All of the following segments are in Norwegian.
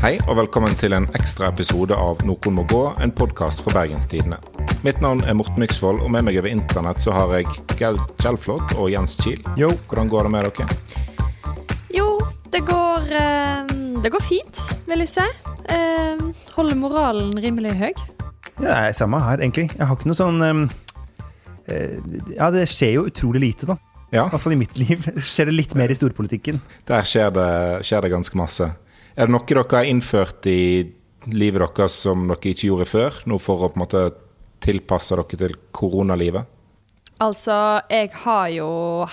Hei og velkommen til en ekstra episode av Noen må gå, en podkast fra Bergenstidene. Mitt navn er Morten Myksvold, og med meg over internett så har jeg Gerd Kjellflot og Jens Kiel. Jo. Hvordan går det med dere? Jo, det går eh, Det går fint, vil jeg si. Eh, holder moralen rimelig høy. Ja, det er samme her, egentlig. Jeg har ikke noe sånn eh, Ja, det skjer jo utrolig lite, da. Ja, I hvert fall i mitt liv. Skjer det litt mer i storpolitikken. der skjer det, skjer det ganske masse. Er det noe dere har innført i livet deres som dere ikke gjorde før? Noe for å på en måte tilpasse dere til koronalivet? Altså, jeg har jo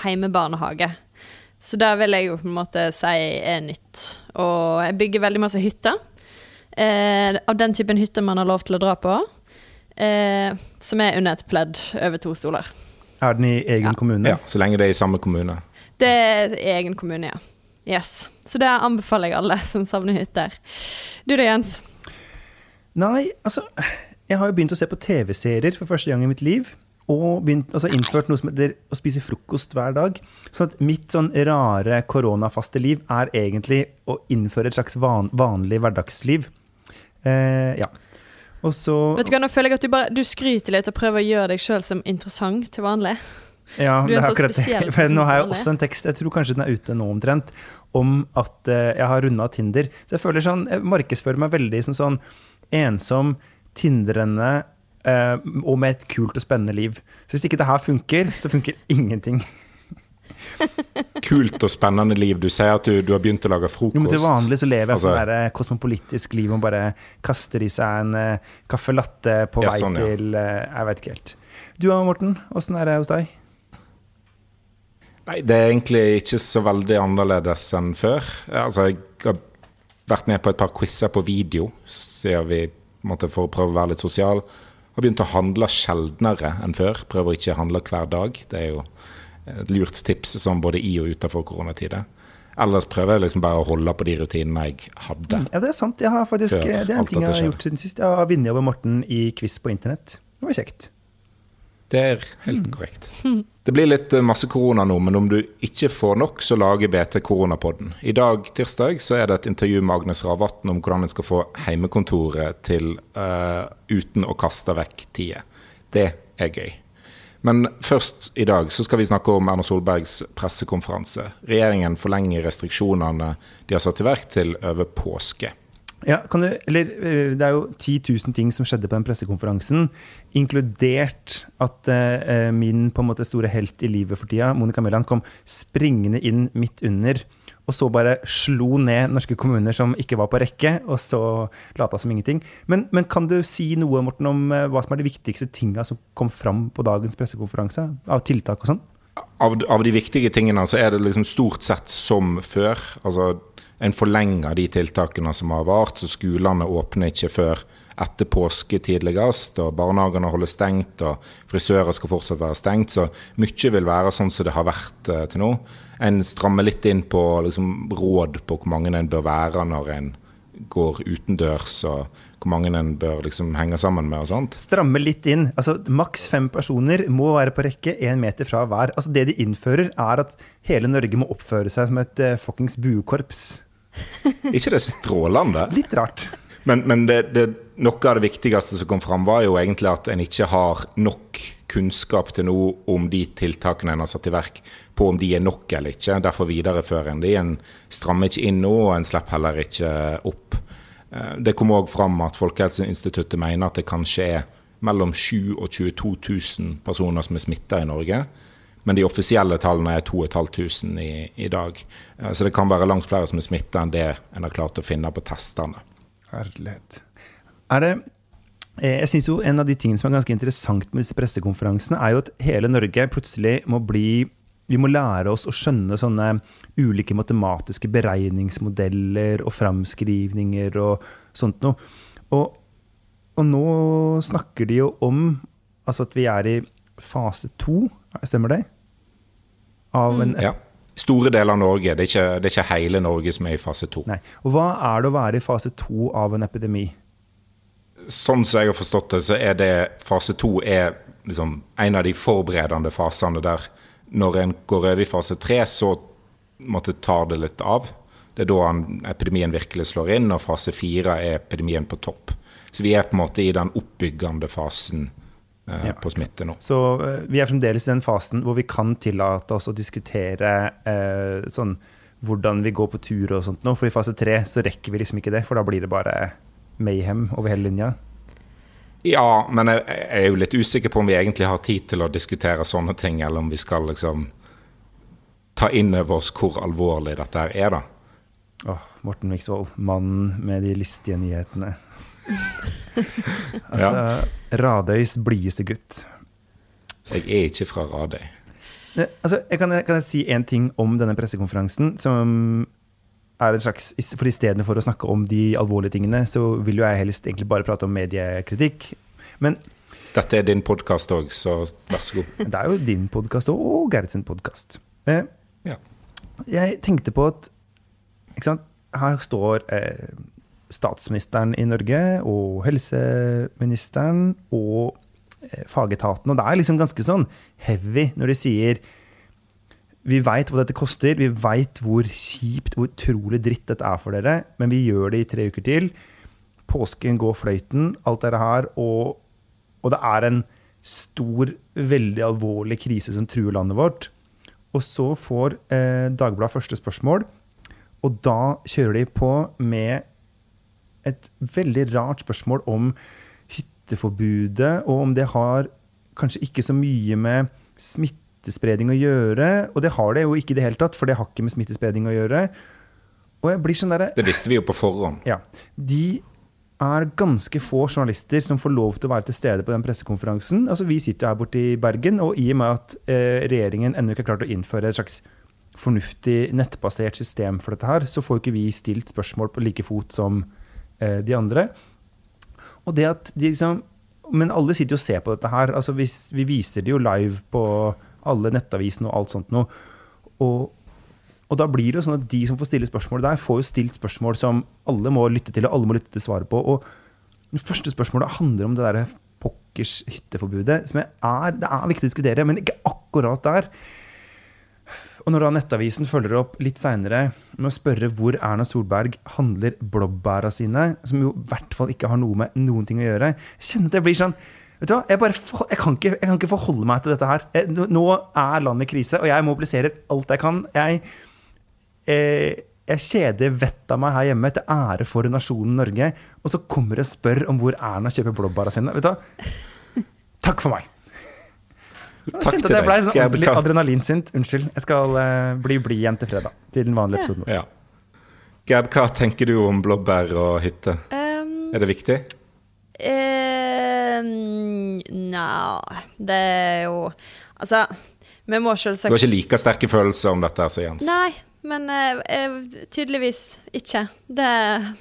heimebarnehage. Så det vil jeg jo på en måte si er nytt. Og jeg bygger veldig masse hytter. Eh, av den typen hytter man har lov til å dra på. Eh, som er under et pledd over to stoler. Er den i egen Ja. kommune? Ja, Så lenge det er i samme kommune. Det er egen kommune, ja. Yes. Så det anbefaler jeg alle som savner hytter. Du da, Jens? Nei, altså Jeg har jo begynt å se på TV-serier for første gang i mitt liv. Og begynt, altså innført noe som heter å spise frokost hver dag. Så at mitt sånn rare koronafaste liv er egentlig å innføre et slags van, vanlig hverdagsliv. Eh, ja. Og så Vet du hva, Nå føler jeg at du bare du skryter litt og prøver å gjøre deg sjøl som interessant til vanlig. Ja, Du er det er så akkurat spesiell Nå har jeg også en tekst, jeg tror kanskje den er ute nå omtrent, om at eh, jeg har runda Tinder. Så jeg føler sånn, jeg markedsfører meg veldig som sånn ensom, tindrende eh, og med et kult og spennende liv. Så hvis ikke det her funker, så funker ingenting. Kult og spennende liv. Du sier at du, du har begynt å lage frokost. Jo, men til vanlig så lever jeg Altså- sånn der eh, kosmopolitisk liv og bare kaster i seg en uh, caffè latte på Ja, vei sånn, ja. til uh, Jeg vet ikke helt. Du da, Morten? Åssen er det hos deg? Nei, det er egentlig ikke så veldig annerledes enn før. Altså, jeg har vært med på et par quizer på video, siden vi måtte for å prøve å være litt sosial. Har begynt å handle sjeldnere enn før. Prøver å ikke handle hver dag. Det er jo et lurt tips sånn både i og utenfor koronatider. Ellers prøver jeg liksom bare å holde på de rutinene jeg hadde. Ja, det er sant. Jeg har faktisk, Før det er en ting jeg har gjort siden sist. Jeg har vunnet over Morten i quiz på internett. Det var kjekt. Det er helt korrekt. Det blir litt eh, masse korona nå, men om du ikke får nok, så lager BT Koronapodden. I dag, tirsdag, så er det et intervju med Agnes Ravatn om hvordan en skal få heimekontoret til uh, uten å kaste vekk tida. Det er gøy. Men først i dag så skal vi snakke om Erna Solbergs pressekonferanse. Regjeringen forlenger restriksjonene de har satt i verk til over påske. Ja, du, eller, eh, det er jo 10 000 ting som skjedde på den pressekonferansen, inkludert at uh, min på en måte store helt i livet for tida, Monica Mæland, kom springende inn midt under, og så bare slo ned norske kommuner som ikke var på rekke, og så lata som ingenting. Men, men kan du si noe, Morten, om hva som er de viktigste tinga som kom fram på dagens pressekonferanse, av tiltak og sånn? Av, av de viktige tingene så er det liksom stort sett som før. Altså en forlenger de tiltakene som har vart, så skolene åpner ikke før etter påske tidligst, og barnehagene holder stengt, og frisører skal fortsatt være stengt. Så mye vil være sånn som det har vært eh, til nå. En strammer litt inn på liksom, råd på hvor mange en bør være når en går utendørs, og hvor mange en bør liksom, henge sammen med og sånt. stramme litt inn. Altså, Maks fem personer må være på rekke én meter fra hver. Altså, det de innfører, er at hele Norge må oppføre seg som et uh, fuckings buekorps. ikke det strålende? Litt rart. Men, men det, det, noe av det viktigste som kom fram, var jo egentlig at en ikke har nok kunnskap til noe om de tiltakene en har satt i verk, på om de er nok eller ikke. Derfor viderefører en de. En strammer ikke inn nå, og en slipper heller ikke opp. Eh, Det kom òg fram at Folkehelseinstituttet mener at det kanskje er mellom 7 og 22 000 personer som er smitta i Norge. Men de offisielle tallene er 2500 i, i dag. Eh, Så det kan være langt flere som er smitta enn det en har klart å finne på testene. Herlighet. Er det Jeg synes jo en av de tingene som er ganske interessant med disse pressekonferansene, er jo at hele Norge plutselig må bli Vi må lære oss å skjønne sånne ulike matematiske beregningsmodeller og framskrivninger og sånt noe. Og, og nå snakker de jo om altså at vi er i fase to, stemmer det? Av en Ja. Store deler av Norge. Det er, ikke, det er ikke hele Norge som er i fase to. Nei. Og hva er det å være i fase to av en epidemi? Sånn som jeg har forstått det, så er det fase to er liksom en av de forberedende fasene der når en går over i fase tre, så måtte tar det litt av. Det er da epidemien virkelig slår inn, og fase fire er epidemien på topp. Så vi er på en måte i den oppbyggende fasen eh, ja. på smitte nå. Så så, vi er fremdeles i den fasen hvor vi kan tillate oss å diskutere eh, sånn hvordan vi går på tur og sånt nå. For i fase tre så rekker vi liksom ikke det, for da blir det bare mayhem over hele linja. Ja, men jeg, jeg er jo litt usikker på om vi egentlig har tid til å diskutere sånne ting, eller om vi skal liksom ta inn over oss hvor alvorlig dette her er, da. Åh, Morten Viksvold, mannen med de listige nyhetene. altså, ja. Radøys blideste gutt. Jeg er ikke fra Radøy. Altså, jeg kan, kan, jeg si én ting om denne pressekonferansen? som er en slags, For istedenfor å snakke om de alvorlige tingene, så vil jo jeg helst egentlig bare prate om mediekritikk. Men Dette er din podkast òg, så vær så god. Det er jo din podkast og Gerrit sin podkast. Eh, ja. Jeg tenkte på at Her står eh, statsministeren i Norge og helseministeren og eh, fagetaten, og det er liksom ganske sånn heavy når de sier vi veit hva dette koster, vi veit hvor kjipt, hvor utrolig dritt dette er for dere, men vi gjør det i tre uker til. Påsken går fløyten, alt dette her, og, og det er en stor, veldig alvorlig krise som truer landet vårt. Og så får eh, Dagbladet første spørsmål, og da kjører de på med et veldig rart spørsmål om hytteforbudet, og om det har kanskje ikke så mye med smitte smittespredning å gjøre. Og det har det jo ikke i det hele tatt, for det har ikke med smittespredning å gjøre. Og jeg blir sånn der, Det visste vi jo på forhånd. Ja. De er ganske få journalister som får lov til å være til stede på den pressekonferansen. Altså, vi sitter her borte i Bergen, og i og med at eh, regjeringen ennå ikke har klart å innføre et slags fornuftig nettbasert system for dette her, så får ikke vi stilt spørsmål på like fot som eh, de andre. Og det at de liksom Men alle sitter jo og ser på dette her. Altså, vi, vi viser det jo live på alle nettavisene og alt sånt noe. Og, og, da blir det jo sånn at de som får stille spørsmål der, får jo stilt spørsmål som alle må lytte til, og alle må lytte til svaret på. Og det første spørsmålet handler om det derre pokkers hytteforbudet, som er, det er viktig å diskutere, men ikke akkurat der. Og når da Nettavisen følger opp litt seinere med å spørre hvor Erna Solberg handler blåbæra sine, som jo i hvert fall ikke har noe med noen ting å gjøre, jeg kjenner at det blir sånn Vet du hva? Jeg, bare, jeg, kan ikke, jeg, kan ikke, forholde meg til dette her. nå er landet i krise, og jeg mobiliserer alt jeg kan. Jeg, eh, jeg kjeder vettet av meg her hjemme til ære for nasjonen Norge. Og så kommer jeg og spør om hvor Erna kjøper blåbæra sine. Vet du hva? Takk for meg. Jeg Takk til at jeg ble sånn ordentlig adrenalinsynt. Unnskyld. Jeg skal eh, bli blid igjen til fredag. Til den vanlige episoden. Ja. Gerd, hva tenker du om blåbær og hytte? Um, er det viktig? Uh, Nja Det er jo Altså, vi må selvsagt Du har ikke like sterke følelser om dette som Jens? Nei, men uh, tydeligvis ikke. Det,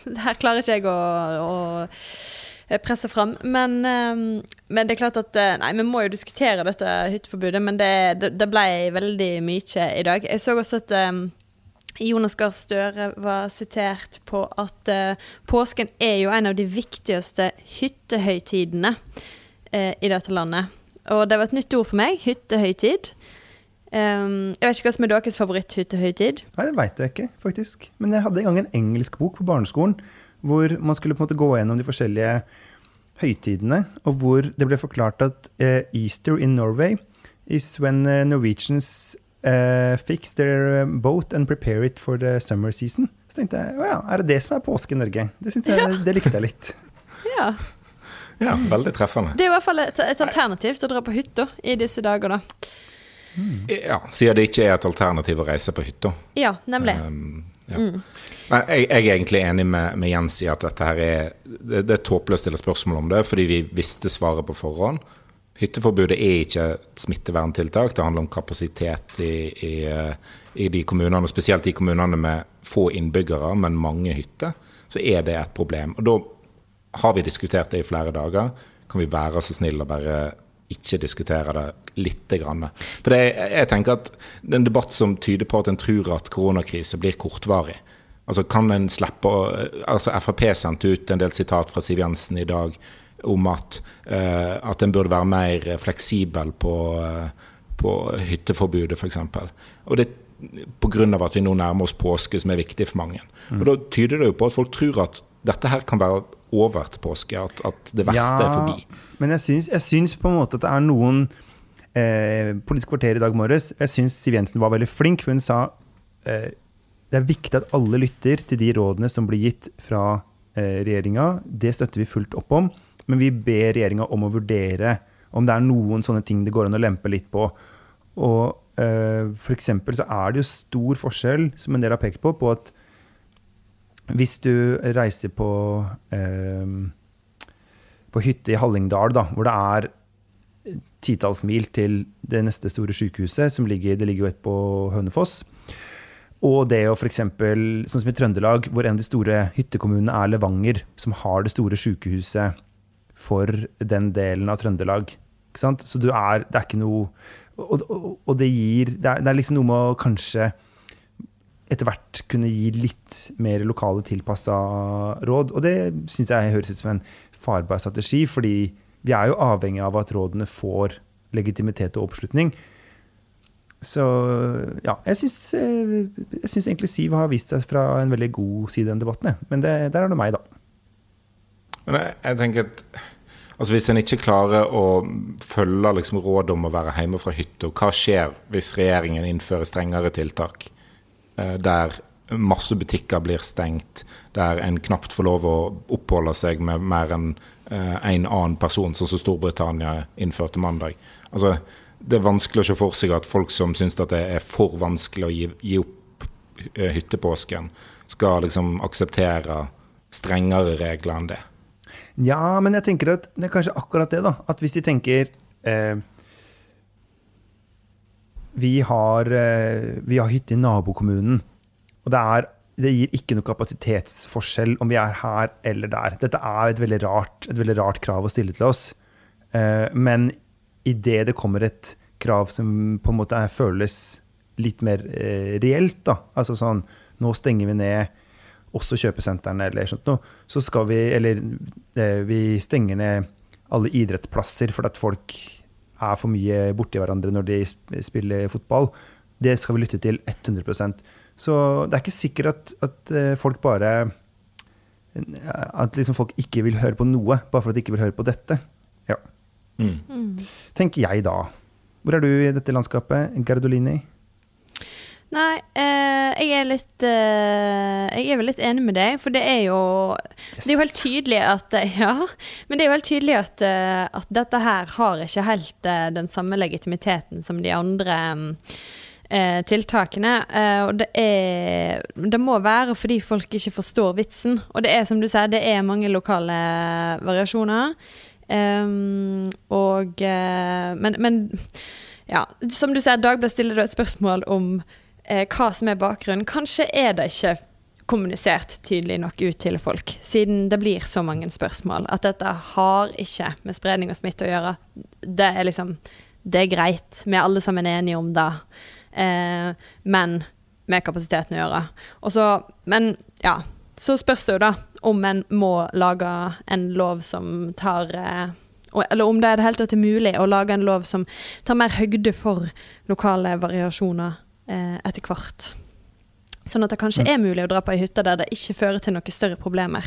det, her klarer ikke jeg å, å presse fram. Men, um, men, det er klart at Nei, vi må jo diskutere dette hytteforbudet, men det, det, det ble veldig mye i dag. Jeg så også at um, Jonas Gahr Støre var sitert på at uh, påsken er jo en av de viktigste hyttehøytidene uh, i dette landet. Og det var et nytt ord for meg. Hyttehøytid. Um, jeg vet ikke hva som er deres favoritthyttehøytid? Nei, Det veit jeg ikke, faktisk. Men jeg hadde en gang en engelsk bok på barneskolen hvor man skulle på en måte gå gjennom de forskjellige høytidene, og hvor det ble forklart at eh, Easter in Norway is when Norwegians uh, fix their um, boat and prepare it for the summer season. Så tenkte jeg å ja, er det det som er påske i Norge? Det, jeg, ja. det likte jeg litt. Ja. Ja. veldig treffende. Det er i hvert fall et, et alternativ til å dra på hytta i disse dager, da. Mm. Ja, siden det ikke er et alternativ å reise på hytta. Ja, nemlig. Um, ja. Mm. Jeg, jeg, er egentlig enig med, med, Jens i at dette her er det, det er tåpelig å stille spørsmål om det, fordi vi visste svaret på forhånd. Hytteforbudet er ikke et smitteverntiltak. Det handler om kapasitet i, i, i de kommunene, spesielt de kommunene med få innbyggere, men mange hytter. Så er det et problem. Og da har vi diskutert det i flere dager. Kan vi være så snill å bare ikke diskutere det lite grann? For det, jeg tenker at det er en debatt som tyder på at en tror at koronakrise blir kortvarig. Altså kan en slippe altså Frp sendte ut en del sitat fra Siv Jensen i dag om at, uh, at en burde være mer fleksibel på, uh, på hytteforbudet, f.eks. Og det pga. at vi nå nærmer oss påske, som er viktig for mange. Og Da tyder det jo på at folk tror at dette her kan være over til påske, at, at det verste Ja, er forbi. Men jeg syns, jeg syns på en måte at det er noen eh, Politisk kvarter i dag morges Jeg syns Siv Jensen var veldig flink, for hun sa eh, det er viktig at alle lytter til de rådene som blir gitt fra eh, regjeringa. Det støtter vi fullt opp om, men vi ber regjeringa om å vurdere om det er noen sånne ting det går an å lempe litt på. Og eh, eksempel så er det jo stor forskjell, som en del har pekt på, på at hvis du reiser på eh, på hytte i Hallingdal, da, hvor det er titalls mil til det neste store sykehuset, som ligger, det ligger jo et på Hønefoss. Og det å f.eks., sånn som i Trøndelag, hvor en av de store hyttekommunene er Levanger, som har det store sykehuset for den delen av Trøndelag. Så du er, det er ikke noe Og, og, og det gir det er, det er liksom noe med å kanskje etter hvert kunne gi litt mer lokale tilpassa råd. Og det syns jeg høres ut som en farbar strategi, fordi vi er jo avhengig av at rådene får legitimitet og oppslutning. Så ja, jeg syns, egentlig Siv har vist seg fra en veldig god side i den debatten. Men det, der er det meg, da. Men jeg, jeg tenker at altså Hvis en ikke klarer å følge liksom rådet om å være hjemme fra hytta, hva skjer hvis regjeringen innfører strengere tiltak? Eh, Der masse butikker blir stengt, der en knapt får lov å oppholde seg med mer enn én en annen person, sånn som Storbritannia innførte mandag. Altså, det er vanskelig å se for seg at folk som syns det er for vanskelig å gi, gi opp eh, hyttepåsken, skal liksom akseptere strengere regler enn det. Ja, men jeg tenker at det er kanskje akkurat det, da. At hvis de tenker eh, vi, har, eh, vi har hytte i nabokommunen, og det, er, det gir ikke noe kapasitetsforskjell om vi er her eller der. Dette er et veldig rart, et veldig rart krav å stille til oss. Eh, men idet det kommer et krav som på en måte føles litt mer eh, reelt, da, altså sånn nå stenger vi ned også kjøpesentrene eller sånt noe, så skal vi Eller vi stenger ned alle idrettsplasser for at folk er for mye borti hverandre når de spiller fotball. Det skal vi lytte til 100% Så det er ikke sikkert at, at eh, folk bare At liksom folk ikke vil høre på noe bare for at de ikke vil høre på dette. Ja. Mm. Tenker jeg da. Hvor er du i dette landskapet, Gardolini? Nei, eh, jeg er litt uh, Jeg er vel litt enig med deg, for det er jo Det er jo helt tydelig at eh, Ja, men det er jo helt tydelig at, eh, at dette her har ikke helt uh, den samme legitimiteten som de andre um, uh, tiltakene. Og det er Det må være fordi folk ikke forstår vitsen. Og det er som du sier, det er mange lokale variasjoner. Um, og men, men ja, som du sier, Dagbladet stiller et spørsmål om eh, hva som er bakgrunnen. Kanskje er det ikke kommunisert tydelig nok ut til folk, siden det blir så mange spørsmål. At dette har ikke med spredning og smitte å gjøre. Det er liksom Det er greit. Vi er alle sammen enige om det. Eh, men med kapasiteten å gjøre. Og så, men ja, så spørs det jo da om en må lage en lov som tar eh, eller om det er det helt tatt er mulig å lage en lov som tar mer høgde for lokale variasjoner eh, etter hvert. Sånn at det kanskje er mulig å dra på ei hytte der det ikke fører til noen større problemer,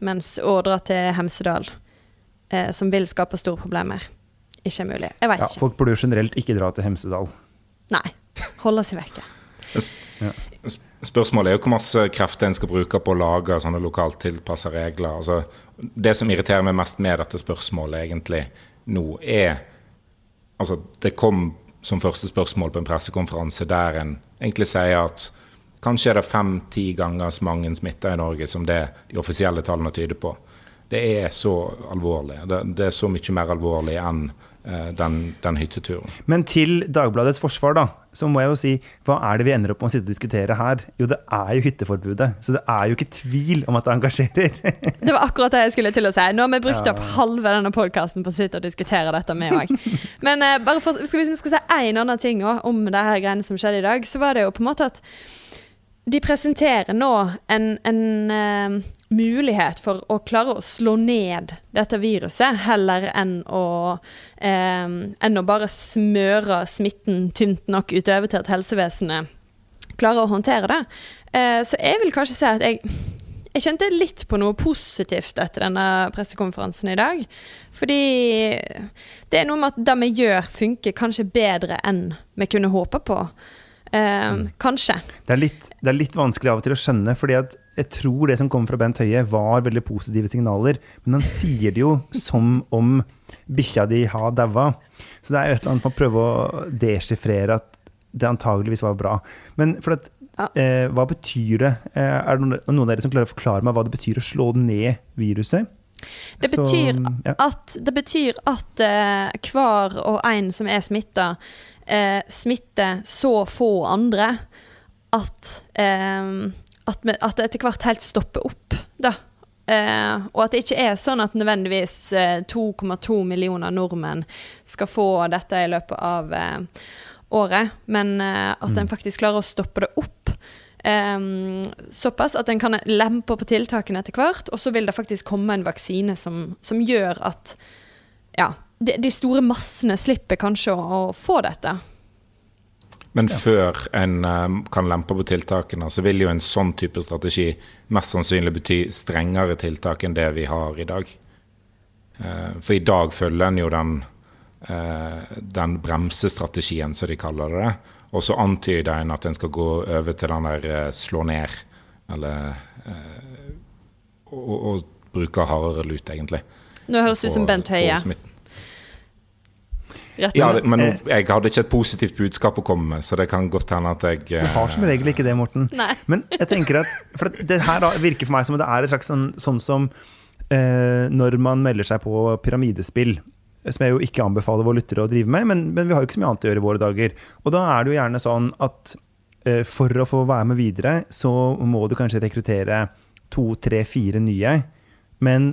mens å dra til Hemsedal, eh, som vil skape store problemer, ikke er mulig. Jeg veit Ja, ikke. folk burde jo generelt ikke dra til Hemsedal. Nei. Holde seg vekke. Sp- Spørsmålet er jo hvor masse krefter en skal bruke på å lage sånne lokalt tilpassa regler. Altså, det som irriterer meg mest med dette spørsmålet egentlig nå, er Altså, det kom som første spørsmål på en pressekonferanse der en egentlig sier at kanskje er det fem-ti ganger så mange smitta i Norge som det de offisielle tallene tyder på. Det er så alvorlig. Det, det er så mye mer alvorlig enn eh, den, den hytteturen. Men til Dagbladets forsvar, da, så må jeg jo si hva er det vi ender opp med å sitte og diskutere her? Jo, det er jo hytteforbudet. Så det er jo ikke tvil om at det engasjerer. Det var akkurat det jeg skulle til å si. Nå har vi brukt opp halve denne podkasten på å sitte og diskutere dette med òg. Men eh, bare for, skal hvis vi skal si én annen ting også, om det her greiene som skjedde i dag, så var det jo på en måte at de presenterer nå en, en uh, mulighet for å klare å slå ned dette viruset, heller enn å, uh, enn å bare smøre smitten tynt nok utover til at helsevesenet klarer å håndtere det. Uh, så jeg vil kanskje si at jeg jeg kjente litt på noe positivt etter denne pressekonferansen i dag. Fordi det er noe med at det vi gjør, funker kanskje bedre enn vi kunne håpe på. Eh, kanskje. Det er, litt, det er, litt, vanskelig av og til å skjønne, fordi jeg tror det som kom fra Bent Høie, var veldig positive signaler. Men han sier det jo som om bikkja di har daua. Så det er jo et eller annet man å prøve å desifrere at det antageligvis var bra. Men for at ja. Eh, hva betyr det? Eh, er det noen av dere som klarer å forklare meg hva det betyr å slå ned viruset? Det betyr, Så, ja. at, det betyr at eh, hver og en som er smitta, eh, smitter så få andre at, eh, at, vi, at, det etter hvert helt stopper opp. Da. Eh, og at det ikke er sånn at nødvendigvis 2,2 millioner nordmenn skal få dette i løpet av året, men at mm. en faktisk klarer å stoppe det opp Um, såpass at en kan lempe på tiltakene etter hvert, og så vil det faktisk komme en vaksine som, som gjør at ja, de, de, store massene slipper kanskje å, å få dette. Men ja. før en um, kan lempe på tiltakene, så vil jo en sånn type strategi mest sannsynlig bety strengere tiltak enn det vi har i dag. Uh, for i dag følger en jo den, uh, den bremsestrategien, som de kaller det. Og så antyder en at en skal gå over til den der uh, slå ned, eller uh, og, og, bruke hardere lut, egentlig. Nå høres du ut som Bent Høie. Ja, men jeg hadde ikke et positivt budskap å komme med, så det kan godt hende at jeg Du har som regel ikke det, Morten. Nei. Men jeg tenker at For det her virker for meg som det er et slags sånn, sånn som eh, når man melder seg på pyramidespill som jeg jo ikke anbefaler våre lyttere å drive med, men, men, vi har jo ikke så mye annet å gjøre i våre dager. Og da er det jo gjerne sånn at eh, for å få være med videre, så må du kanskje rekruttere to, tre, fire nye. Men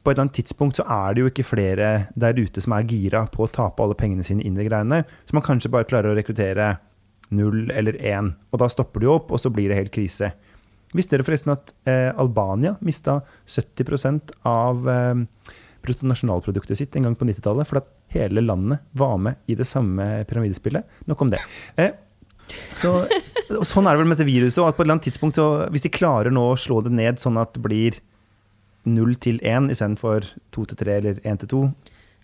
på et eller annet tidspunkt så er det jo ikke flere der ute som er gira på å tape alle pengene sine inn i greiene, så man kanskje bare klarer å rekruttere null eller én. Og da stopper de opp, og så blir det helt krise. Visste dere forresten at eh, Albania mista 70% av eh, bruttonasjonalproduktet sitt en gang på 90-tallet. For at hele landet var med i det samme pyramidespillet. Nok om det. Eh, så, sånn er det vel med dette viruset. At på et eller annet tidspunkt, så, hvis de klarer nå å slå det ned sånn at det blir 0 til én istedenfor to til tre eller én til to,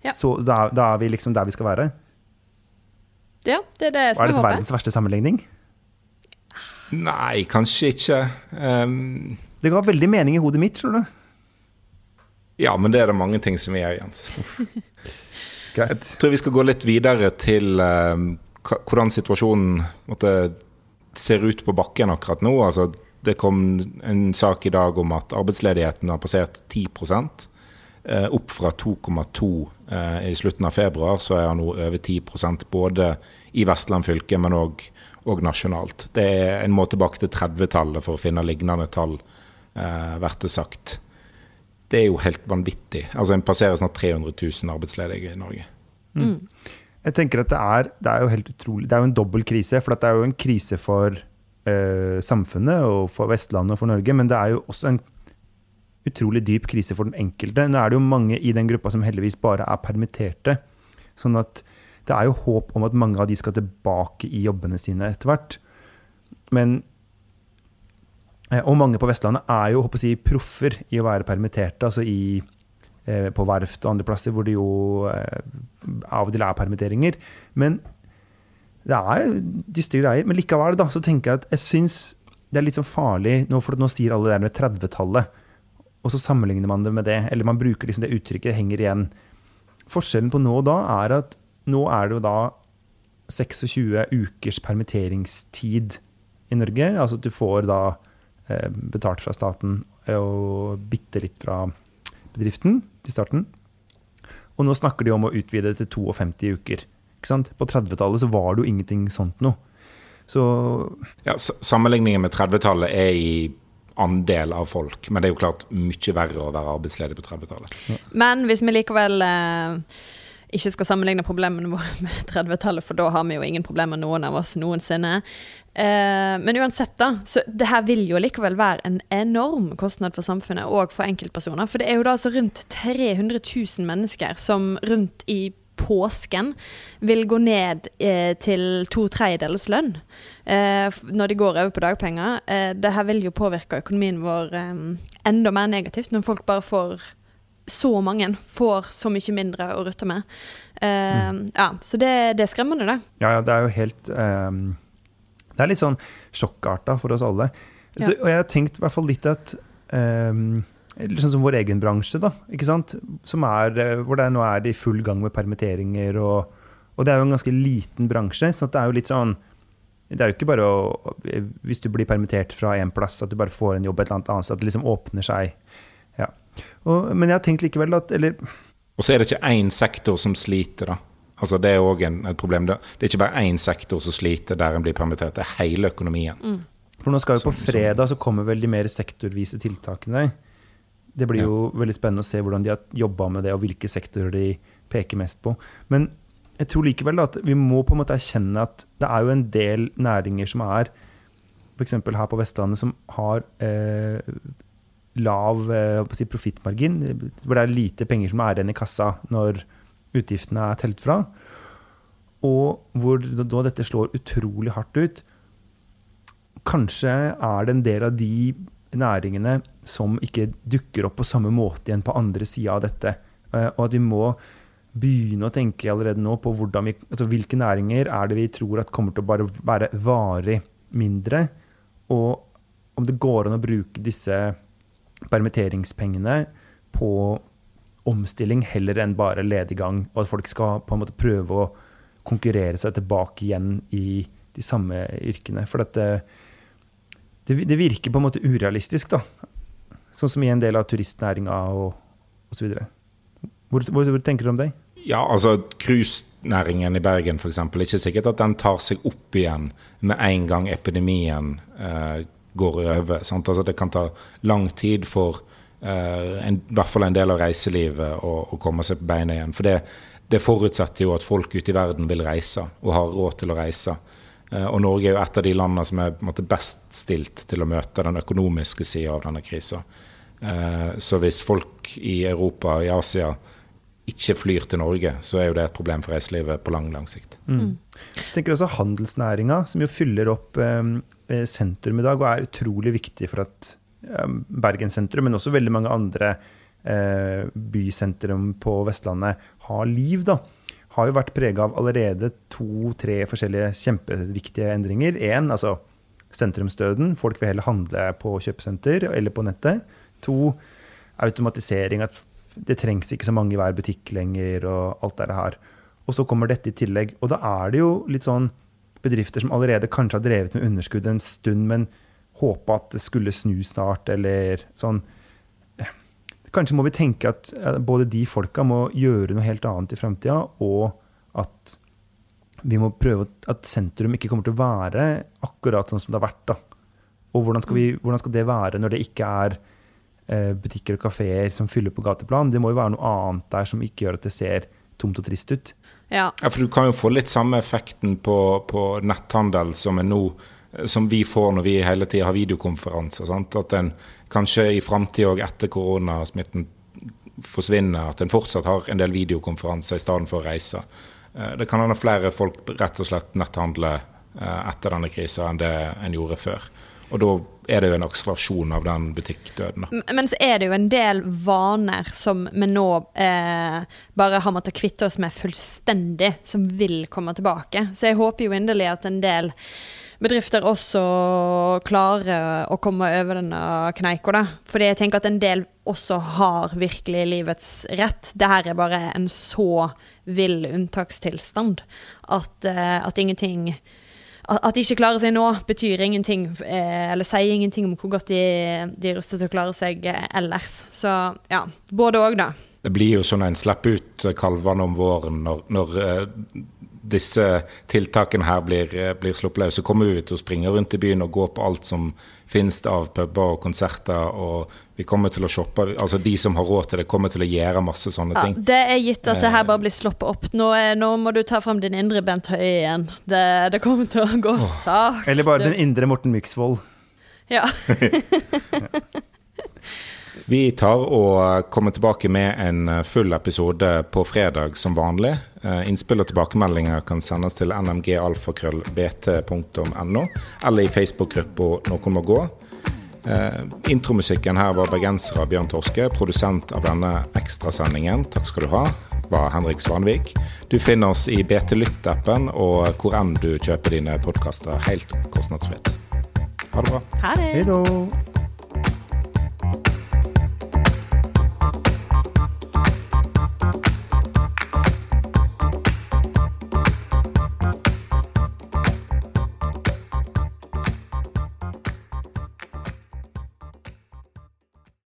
ja. så da, da, er vi liksom der vi skal være. Ja, det er det som er håper. Er dette verdens verste sammenligning? Nei, kanskje ikke. Um... Det ga veldig mening i hodet mitt, tror du. Ja, men det er det mange ting som gjør, Jens. Jeg tror vi skal gå litt videre til um, hvordan situasjonen måtte, ser ut på bakken akkurat nå. Altså, det kom en sak i dag om at arbeidsledigheten har passert 10 uh, eh, Opp fra 2,2 uh, eh, i slutten av februar, så er han nå over 10% både i Vestland fylke, men òg nasjonalt. Det er en må tilbake til 30-tallet for å finne lignende tall, eh, vært det sagt det er jo helt vanvittig. Altså En passerer snart 300 000 arbeidsledige i Norge. Mm. mm. Jeg tenker at det er, det er, jo helt utrolig, det er jo en dobbel krise. For det er jo en krise for eh, samfunnet og for Vestlandet og for Norge. Men det er jo også en utrolig dyp krise for den enkelte. Nå er det jo mange i den gruppa som heldigvis bare er permitterte. Sånn at det er jo håp om at mange av de skal tilbake i jobbene sine etter hvert. Men Eh, og mange på Vestlandet er jo håper jeg, proffer i å være permitterte. altså i, eh, på verft og andre plasser hvor det jo eh, av og til er permitteringer. Men det er dystre greier. Men likevel da, så tenker jeg at jeg syns det er litt sånn farlig nå, for nå sier alle det der med 30-tallet, og så sammenligner man det med det. Eller man bruker liksom det uttrykket, det henger igjen. Forskjellen på nå og da er at nå er det jo da 26 ukers permitteringstid i Norge. Altså at du får da Eh, betalt fra staten og bitte litt fra bedriften til starten. Og nå snakker de om å utvide det til 52 uker. På 30-tallet så var det jo ingenting sånt noe. Så ja, Sammenligningen med 30-tallet er i andel av folk, men det er jo klart mye verre å være arbeidsledig på 30-tallet. Ja. Men hvis vi likevel eh, ikke skal sammenligne problemene våre med 30-tallet, for da har vi jo ingen problemer, noen av oss, noensinne. Eh, men uansett, da. Så det her vil jo likevel være en enorm kostnad for samfunnet og for enkeltpersoner. For det er jo da altså rundt 300 000 mennesker som rundt i påsken vil gå ned eh, til to tredjedels lønn eh, når de går over på dagpenger. Eh, Dette vil jo påvirke økonomien vår eh, enda mer negativt, når folk bare får så mange får så mye mindre å rutte med. Mm. Ja, Så det, det, er skremmende, det. Ja, ja, det er jo helt um, Det er litt sånn sjokkarta for oss alle. Ja. Så, og jeg har tenkt i hvert fall litt at um, Sånn som vår egen bransje, da. ikke sant? Er, eh, hvor det nå er i full gang med permitteringer. Og, og, det er jo en ganske liten bransje. så det er jo litt sånn det er jo ikke bare å, hvis du blir permittert fra én plass, at du bare får en jobb et eller annet annet, at det liksom åpner seg. Ja. Og, men jeg har tenkt likevel at eller Og så er det ikke én sektor som sliter, da. Altså Det er òg et problem. Det er ikke bare én sektor som sliter der en blir permittert, det er hele økonomien. Mm. For nå skal jo på fredag så kommer vel de mer sektorvise tiltakene. Det blir jo veldig spennende å se hvordan de har jobba med det, og hvilke sektorer de peker mest på. Men jeg tror likevel at vi må på en måte erkjenne at det er jo en del næringer som er F.eks. her på Vestlandet, som har eh, lav eh, si, profittmargin, hvor det er lite penger som er igjen i kassa når utgiftene er telt fra. Og hvor da dette slår utrolig hardt ut. Kanskje er det en del av de næringene som ikke dukker opp på samme måte igjen på andre sida av dette. Eh, og at vi må begynne å tenke allerede nå på vi, altså hvilke næringer er det vi tror at kommer til å bare være varig mindre, og om det går an å bruke disse permitteringspengene på omstilling heller enn bare lediggang, og at folk skal på en måte prøve å konkurrere seg tilbake igjen i de samme yrkene. For dette, det, det, virker på en måte urealistisk, da. Sånn som i en del av turistnæringa og osv. Hvor, hvor, hvor tenker du om det? Ja, altså Cruisenæringen i Bergen f.eks. Ikke sikkert at den tar seg opp igjen med en gang epidemien eh, går over. Altså Det kan ta lang tid for eh, en, i hvert fall en del av reiselivet å, å komme seg på beina igjen. For det, det, forutsetter jo at folk ute i verden vil reise og har råd til å reise. Eh, og Norge er jo et av de landene som er måte, best stilt til å møte den økonomiske sida av denne krisa. Eh, så hvis folk i Europa og i Asia ikke flyr til Norge, så er jo det et problem for reiselivet på lang, lang sikt. Mm. mm. Jeg tenker også handelsnæringa, som jo fyller opp ehm, eh, sentrum i dag, og er utrolig viktig for at eh, Bergen sentrum, men også veldig mange andre eh, bysentrum på Vestlandet har liv. da har jo vært prega av allerede to-tre forskjellige kjempeviktige endringer. Én, altså sentrumsdøden. Folk vil heller handle på kjøpesenter eller på nettet. To, automatisering. At det trengs ikke så mange i hver butikk lenger, og alt det her. Og så kommer dette i tillegg. Og da er det jo litt sånn bedrifter som allerede kanskje har drevet med underskudd en stund, men håpa at det skulle snu snart, eller sånn. Kanskje må vi tenke at både de folka må gjøre noe helt annet i framtida, og at vi må prøve at sentrum ikke kommer til å være akkurat sånn som det har vært. da. Og hvordan skal, vi, hvordan skal det være når det ikke er Eh, butikker og kafeer som fyller på gateplan. Det må jo være noe annet der som ikke gjør at det ser tomt og trist ut. Ja. ja for du kan jo få litt samme effekten på, på netthandel som, er nå, som vi får når vi hele tida har videokonferanser. Sant? At en kanskje i framtida og etter koronasmitten forsvinner, at en fortsatt har en del videokonferanser i stedet for å reise. Eh, det kan hende flere folk rett og slett netthandler eh, etter denne krisa enn det en gjorde før. Og da er det jo en akselerasjon av den butikkdøden. Men så er det jo en del vaner som vi nå eh, bare har måttet kvitte oss med fullstendig, som vil komme tilbake. Så jeg håper jo inderlig at en del bedrifter også klarer å komme over denne kneika. For jeg tenker at en del også har virkelig livets rett. Dette er bare en så vill unntakstilstand at, eh, at ingenting at de ikke klarer seg nå, betyr ingenting, eh, eller sier ingenting om hvor godt de, de er rustet til å klare seg eh, ellers. Så ja, både òg, da. Det blir jo sånn en slipper ut kalvene om våren når, når disse tiltakene her blir, blir sluppet løs. Så kommer vi til å springe rundt i byen og gå på alt som finnes av puber og konserter. og vi kommer til å shoppe, altså De som har råd til det, kommer til å gjøre masse sånne ting. det er gitt at det her bare blir sluppet opp. Nå, er, nå må du ta frem din indre Bent Høie igjen. Det, det, kommer til å gå sakte. Eller bare den indre Morten Myksvold. Ja. Vi tar og kommer tilbake med en full episode på fredag som vanlig. Eh, innspill og tilbakemeldinger kan sendes til nmgalfakrøllbt.no, eller i Facebook-gruppa Noen må gå. Eh, intromusikken her var bergenser av Bjørn Torske. Produsent av denne ekstrasendingen, takk skal du ha, var Henrik Svanvik. Du finner oss i BT Lytt-appen og hvor enn du kjøper dine podkaster helt kostnadsfritt. Ha det bra. Ha det. Hei då.